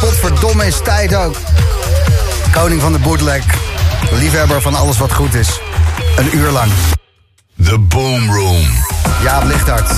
Potverdomme is tijd ook. Koning van de bootleg. Liefhebber van alles wat goed is. Een uur lang. The Boom Room. Jaap Lichthart.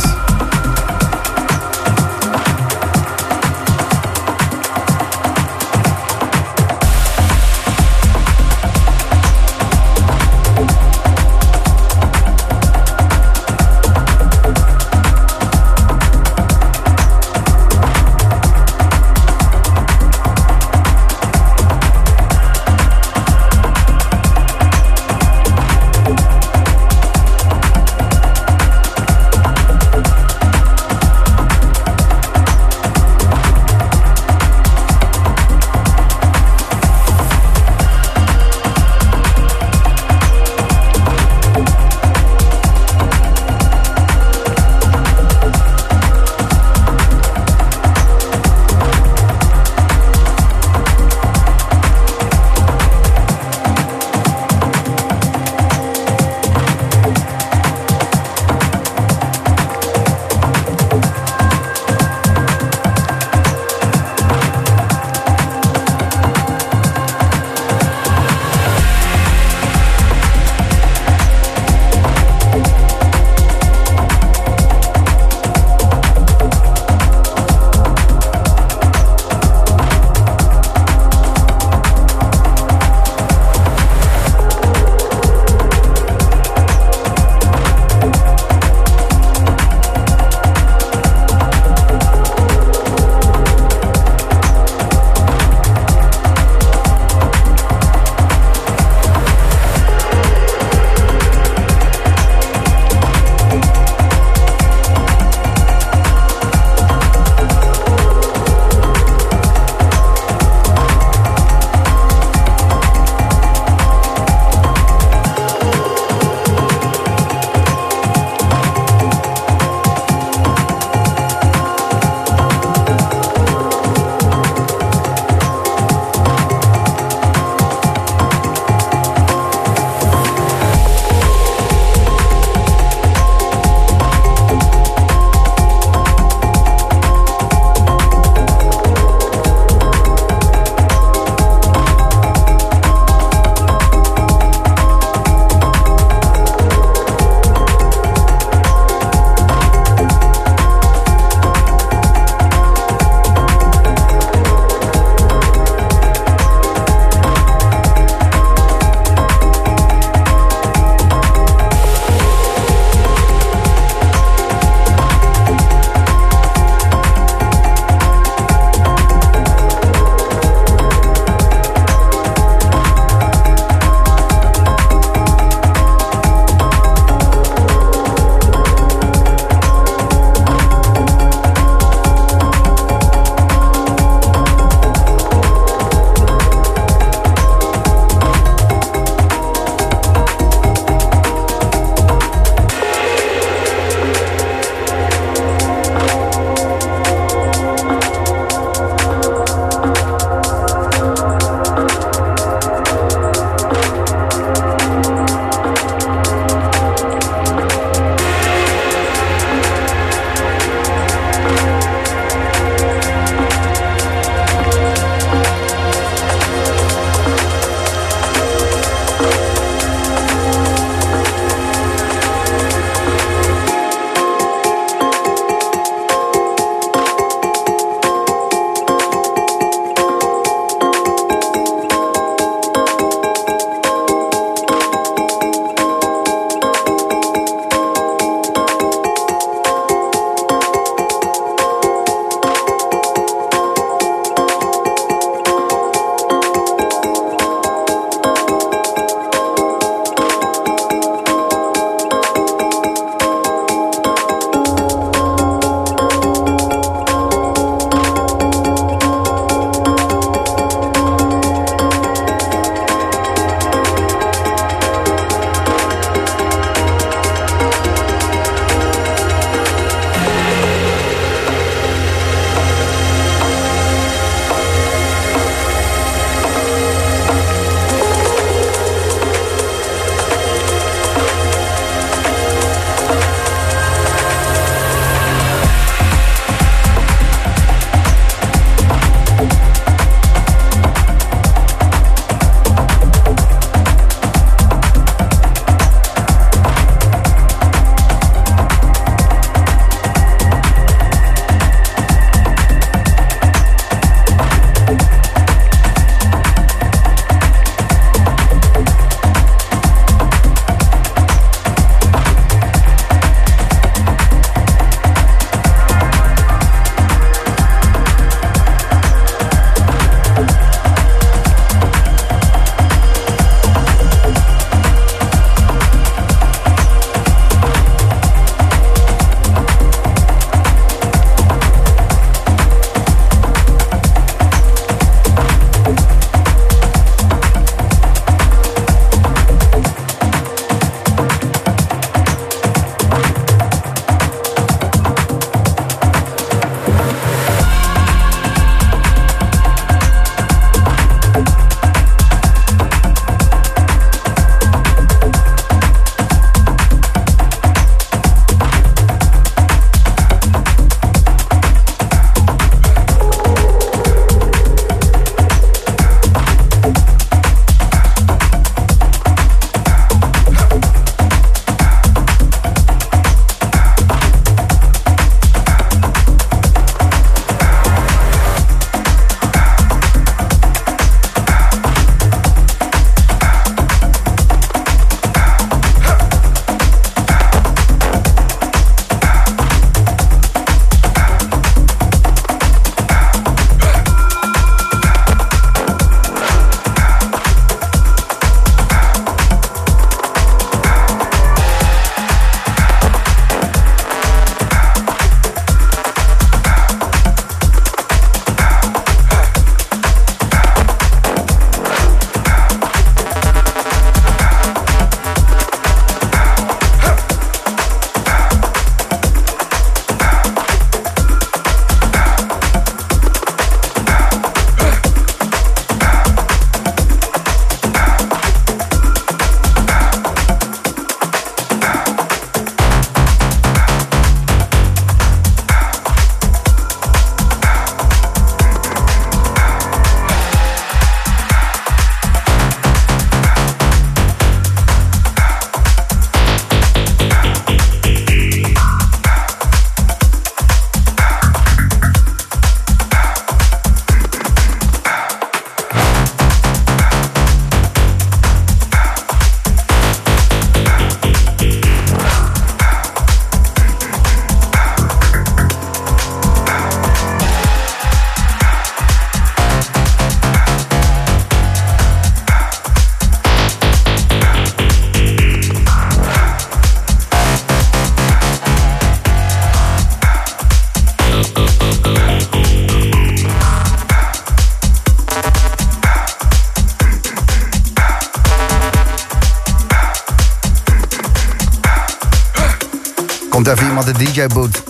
Even iemand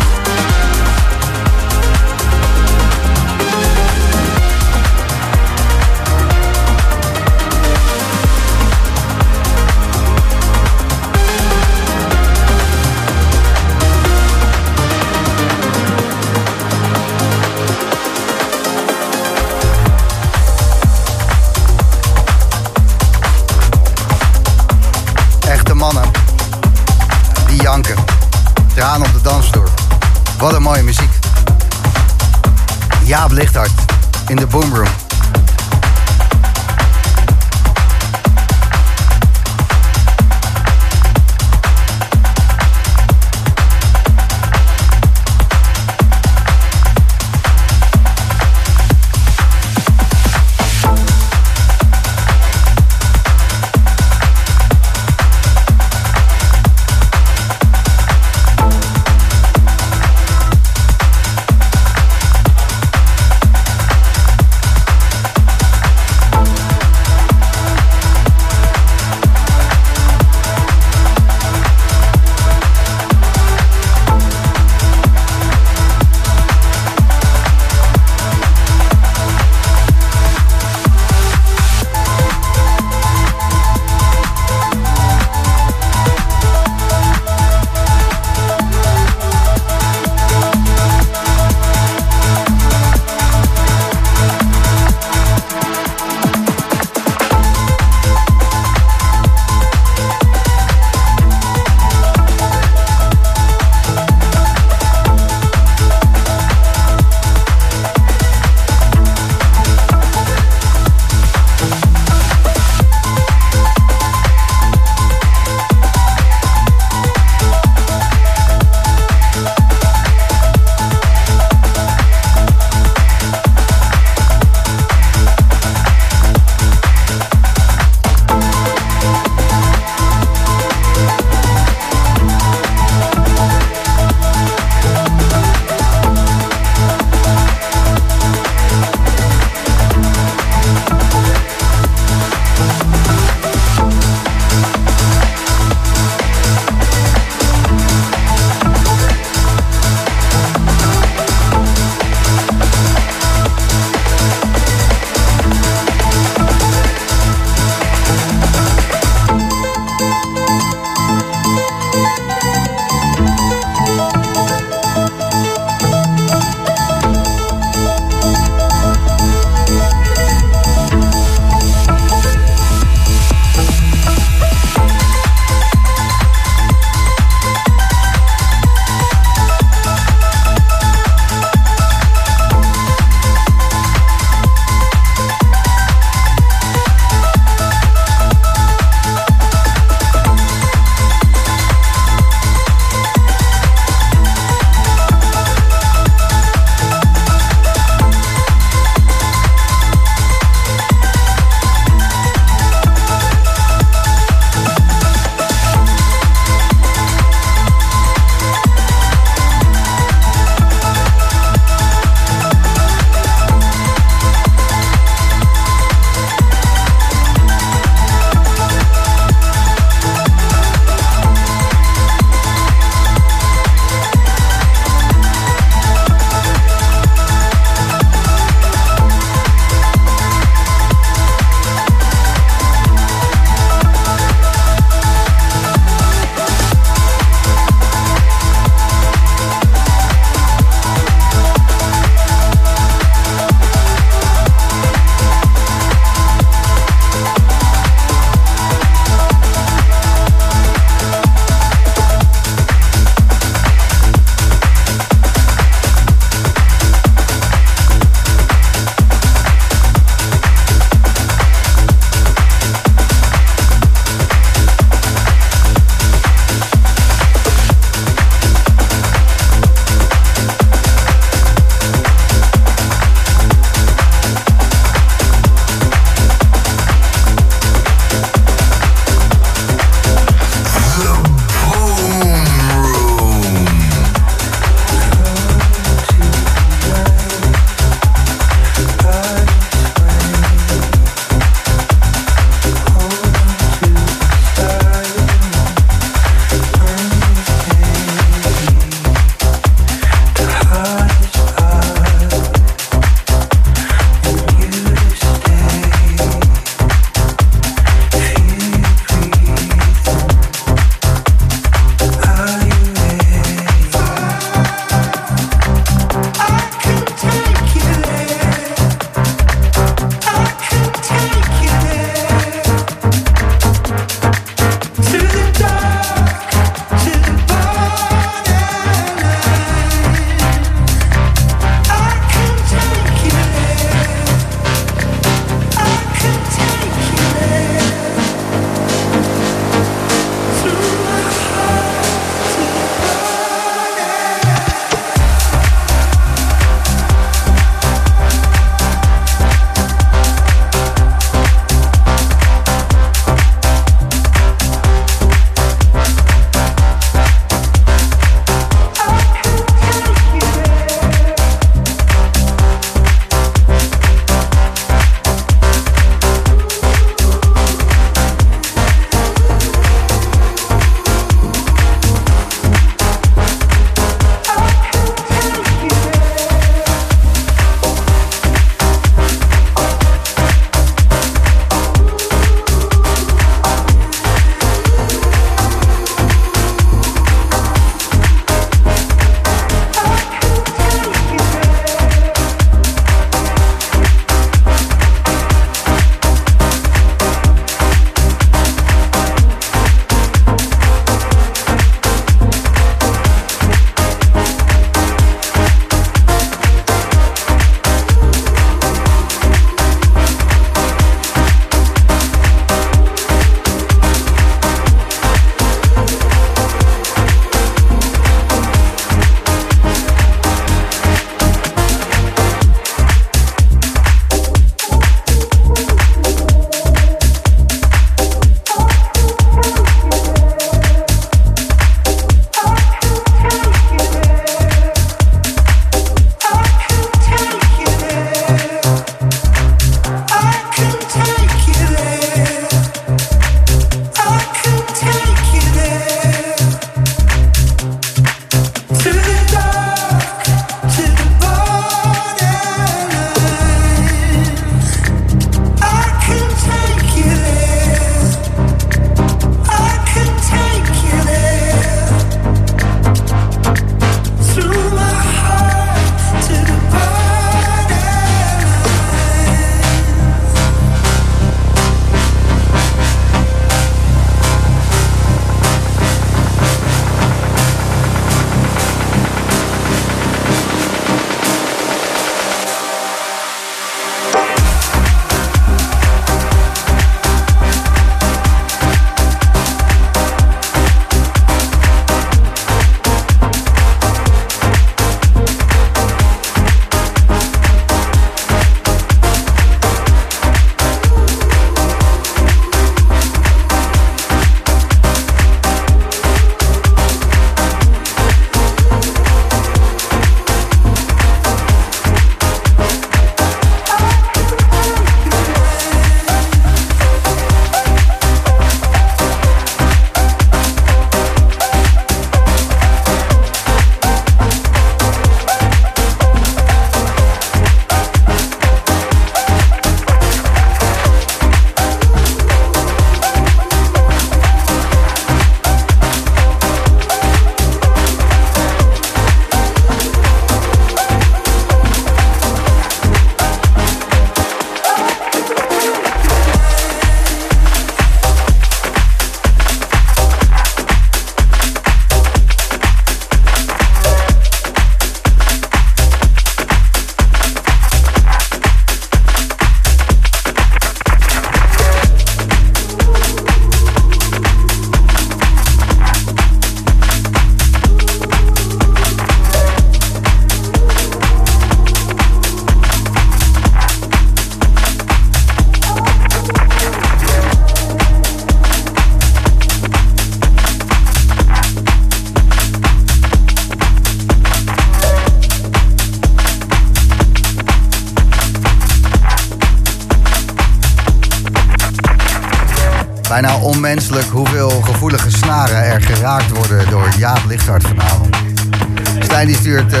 Stijn die stuurt uh,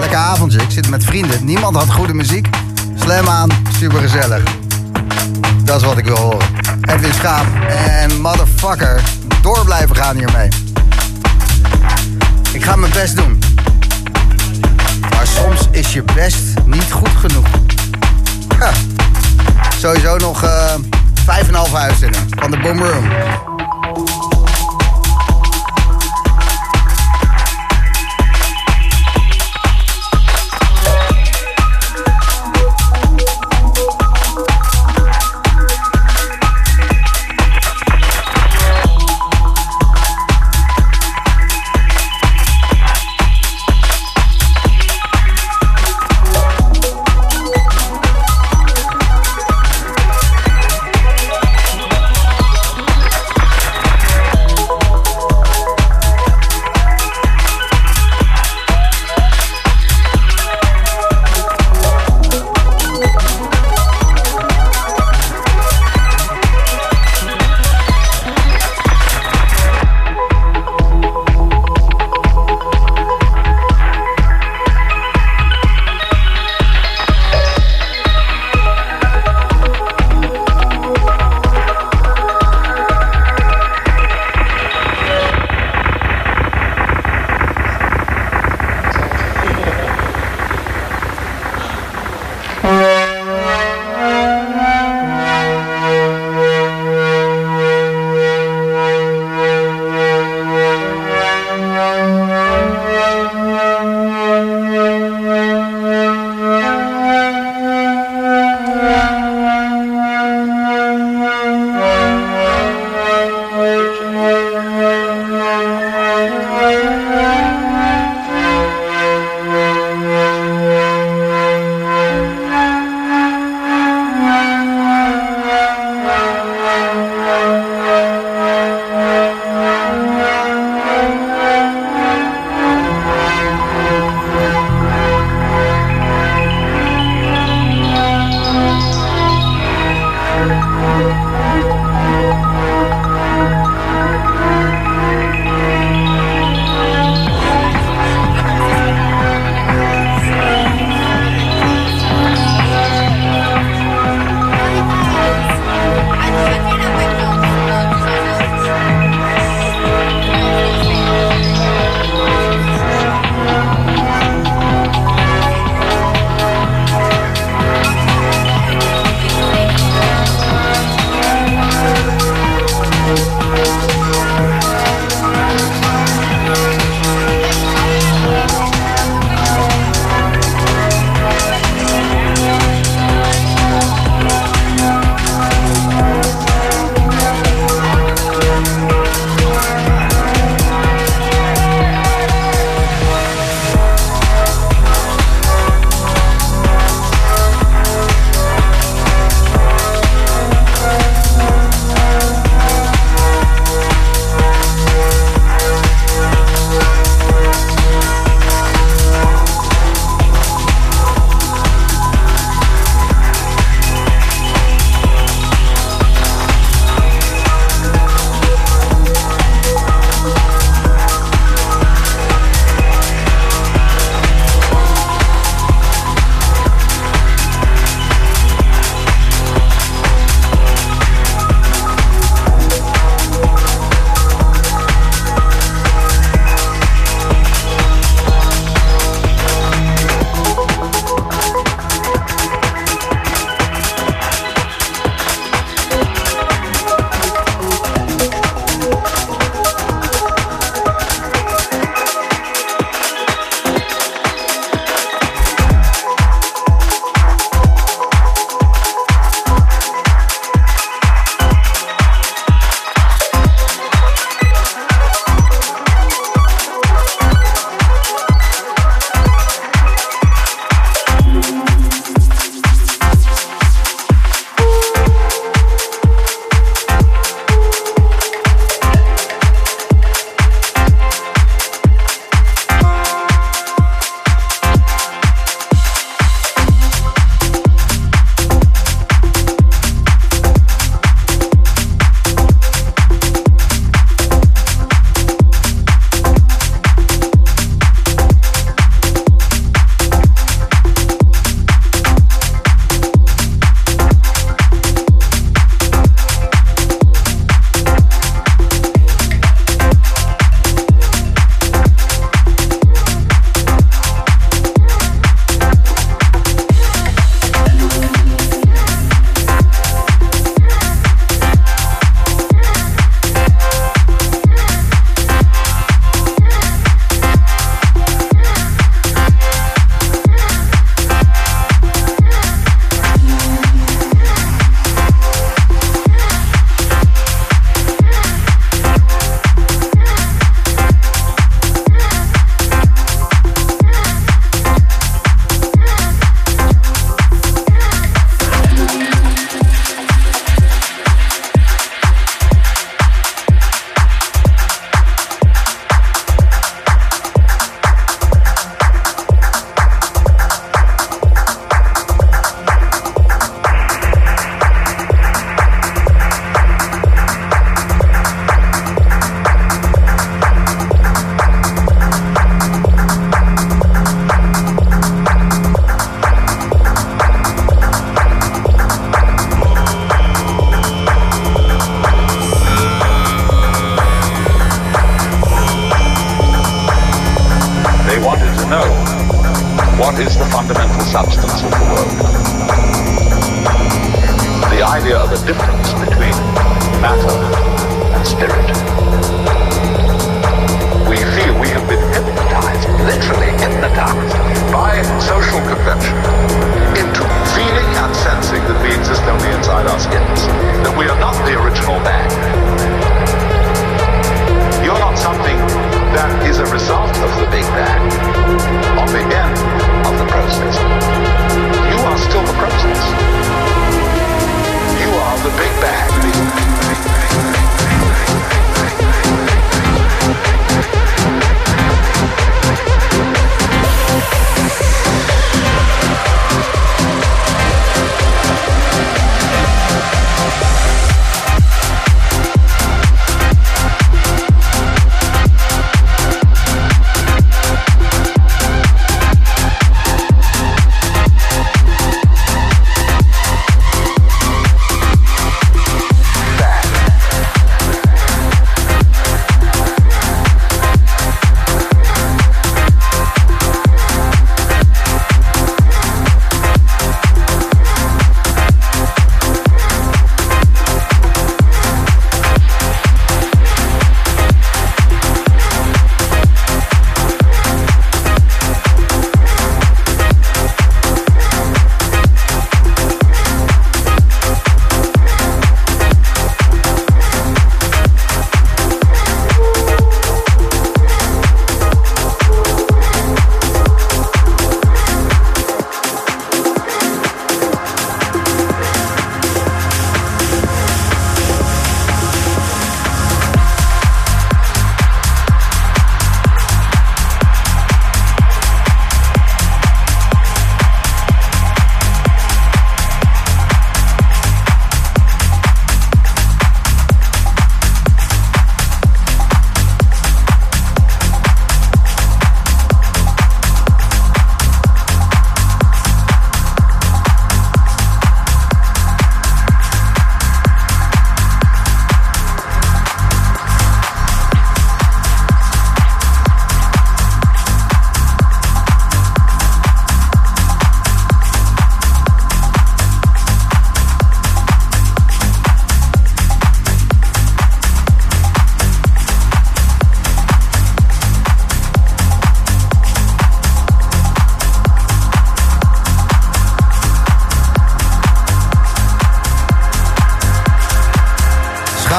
lekker avondje. Ik zit met vrienden. Niemand had goede muziek. Slam aan, super gezellig. Dat is wat ik wil horen. Edwin Schaap en motherfucker. Door blijven gaan hiermee. Ik ga mijn best doen. Maar soms is je best niet goed genoeg. Sowieso nog uh, vijf en een half uitzending van de Boom Room.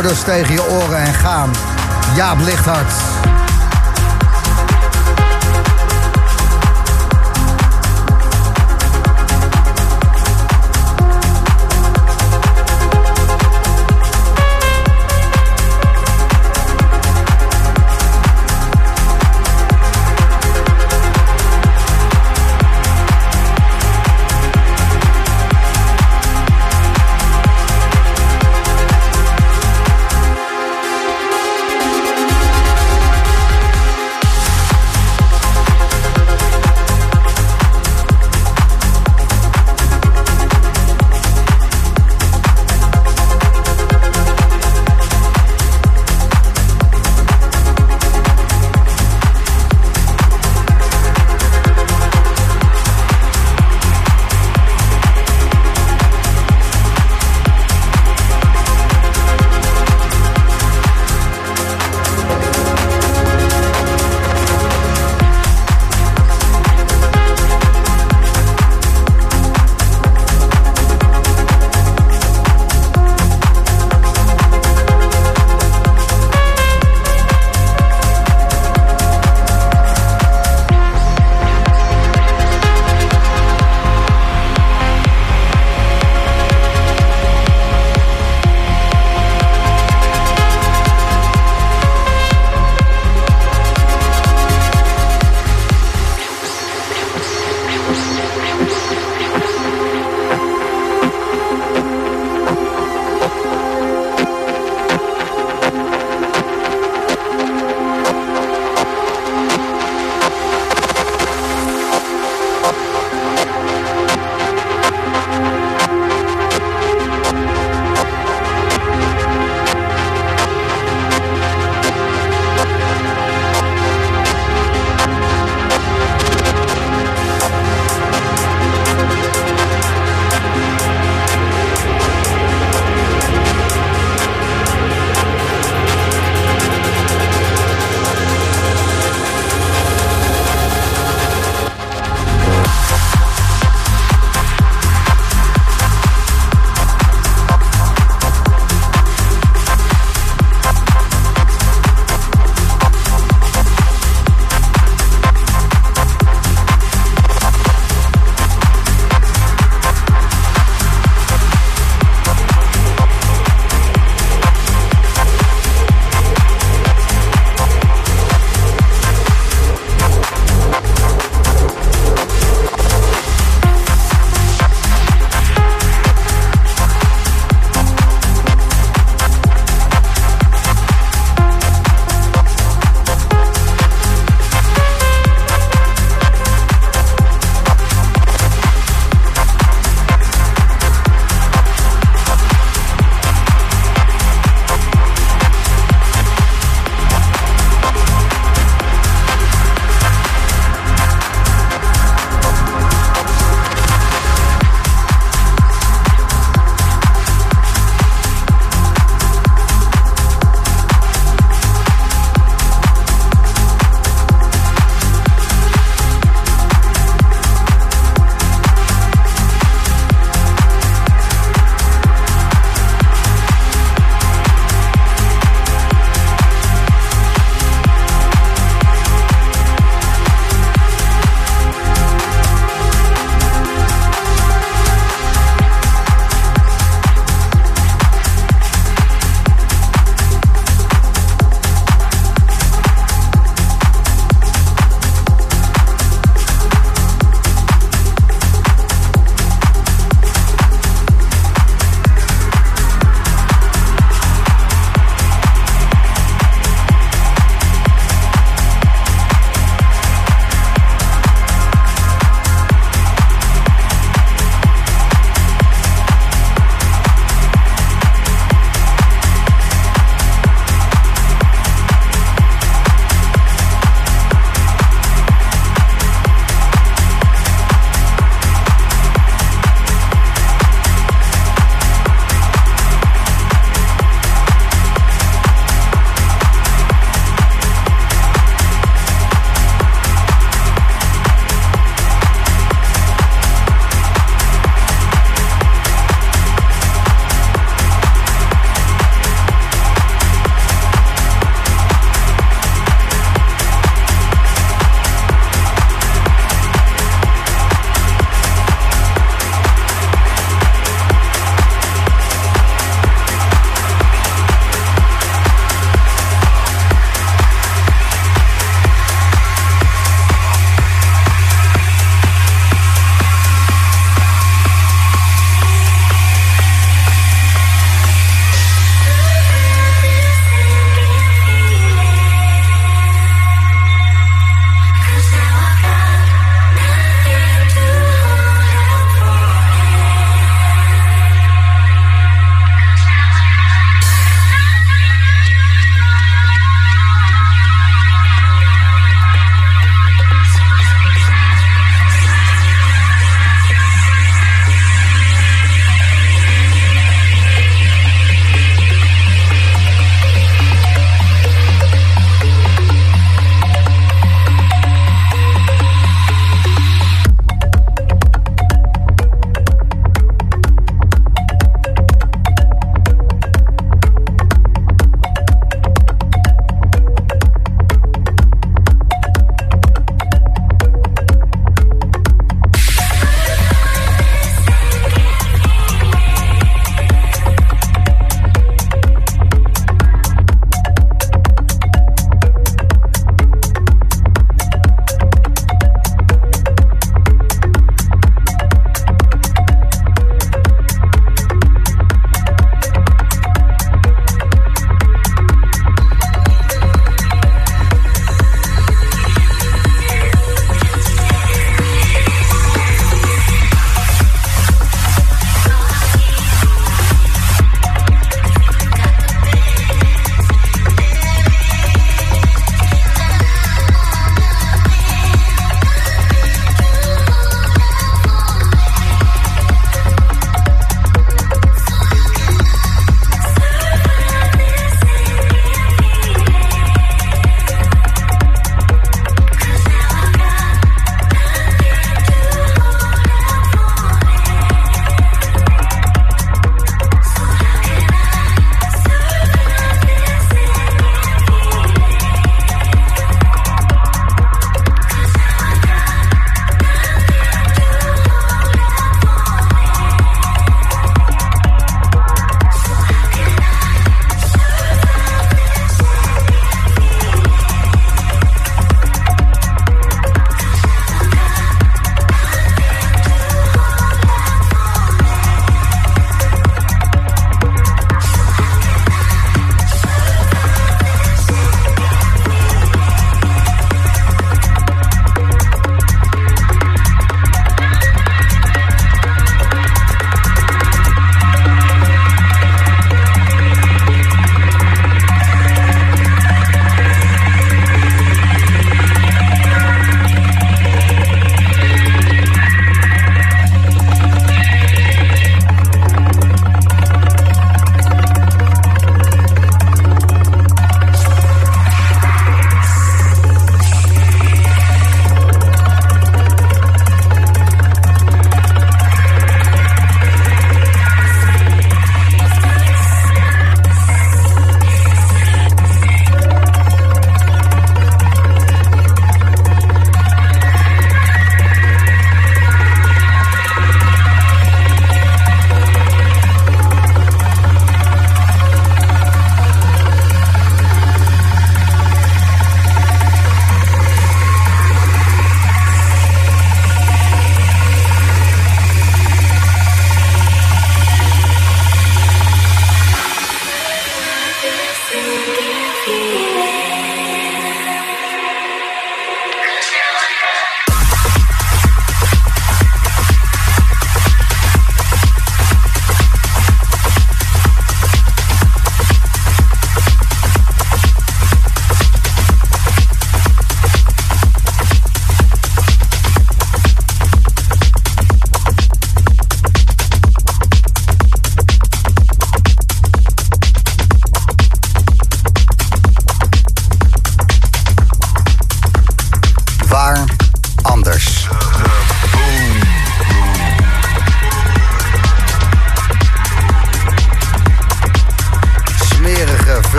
Schouders tegen je oren en gaan. Jaap Lichthart.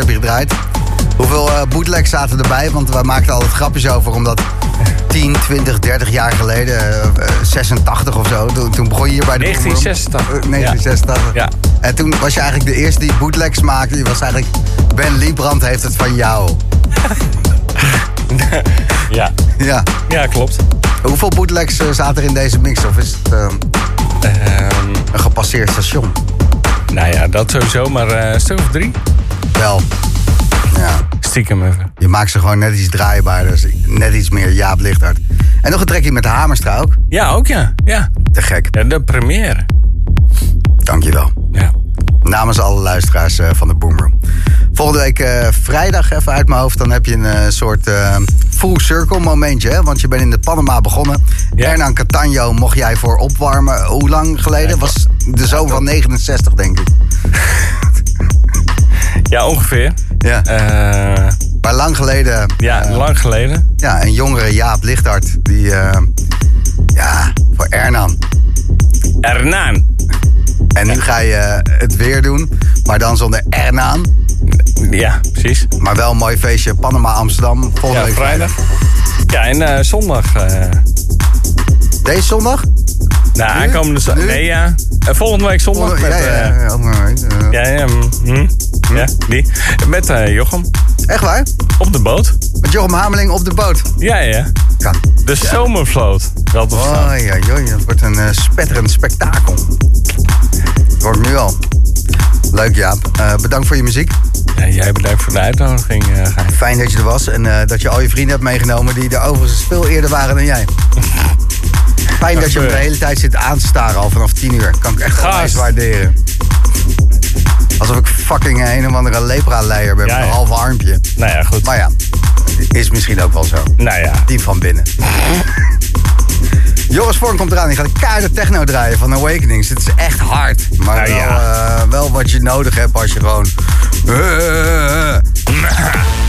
Eh, goede tracks heb je gedraaid. Hoeveel eh bootlegs zaten erbij? Want wij maakten altijd grapjes over, omdat 10, 20, 30 jaar geleden, eh, eh, 86 of zo, toen, toen begon je hier bij de 1986. Boomroom. Eh, 1986. Ja. En toen was je eigenlijk de eerste die bootlegs maakte. Die was eigenlijk, Ben Liebrand heeft het van jou. Ja. Ja. ja, klopt. Hoeveel bootlegs eh, zaten er in deze mix? Of is het eh, Ehm, een gepasseerd station? nou ja, dat sowieso, maar eh, een stuk of drie. Wel. Ja. Stiekem even. Je maakt ze gewoon net iets draaibaarder. dus Net iets meer Jaap Lichthart. En nog een trekje met de Hamerstra ook. Ja, ook ja. Ja, Te gek. ja de première. Dankjewel. Ja. Namens alle luisteraars eh, van de Boomroom. Volgende week eh, vrijdag, even uit mijn hoofd, dan heb je een eh, soort full circle momentje. Hè? Want je bent in de Panama begonnen. Ja. Hernan Catano mocht jij voor opwarmen. Hoe lang geleden? Was de zomer van 69, denk ik. Ja, ongeveer. Ja. Eh, Maar lang geleden. ja, eh, lang geleden. ja, een jongere Jaap Lichthart. Die, eh, ja, voor Hernan. Ernaan. En nu ga je het weer doen. Maar dan zonder Hernan. Ja, precies. Maar wel een mooi feestje. Panama Amsterdam. Volgende Ja, week vrijdag. Ja, en zondag. Deze zondag? nou, Nu? aankomende zondag. Nee, ja. Eh, volgende week zondag. Volgende- met, ja, ja, eh, ja, maar weet, eh. ja, ja, mm, hm, ja, die. Met eh, Jochem. Echt waar? Op de boot. Met Jochem Hameling op de boot. Ja, ja. Kan. De zomervloot. Wel te. Oh ja, joh, dat wordt een spetterend spektakel. Het wordt nu al. Leuk Jaap. Eh, bedankt voor je muziek. Ja, jij bedankt voor de uitnodiging, Gijs. Fijn dat je er was en eh, dat je al je vrienden hebt meegenomen die er overigens veel eerder waren dan jij. Fijn dat je hem de hele tijd zit aan te staren al vanaf 10 uur. Kan ik echt onwijs waarderen. Alsof ik fucking een of andere lepra-leier ben Ja, met een ja. half armpje. Nou ja, goed. Maar ja, is misschien ook wel zo. Nou ja. Diep van binnen. Joris Vorm komt eraan. Die gaat een keiharde techno draaien van Awakenings. Het is echt hard. Maar Nou wel, ja. eh, wel wat je nodig hebt als je gewoon...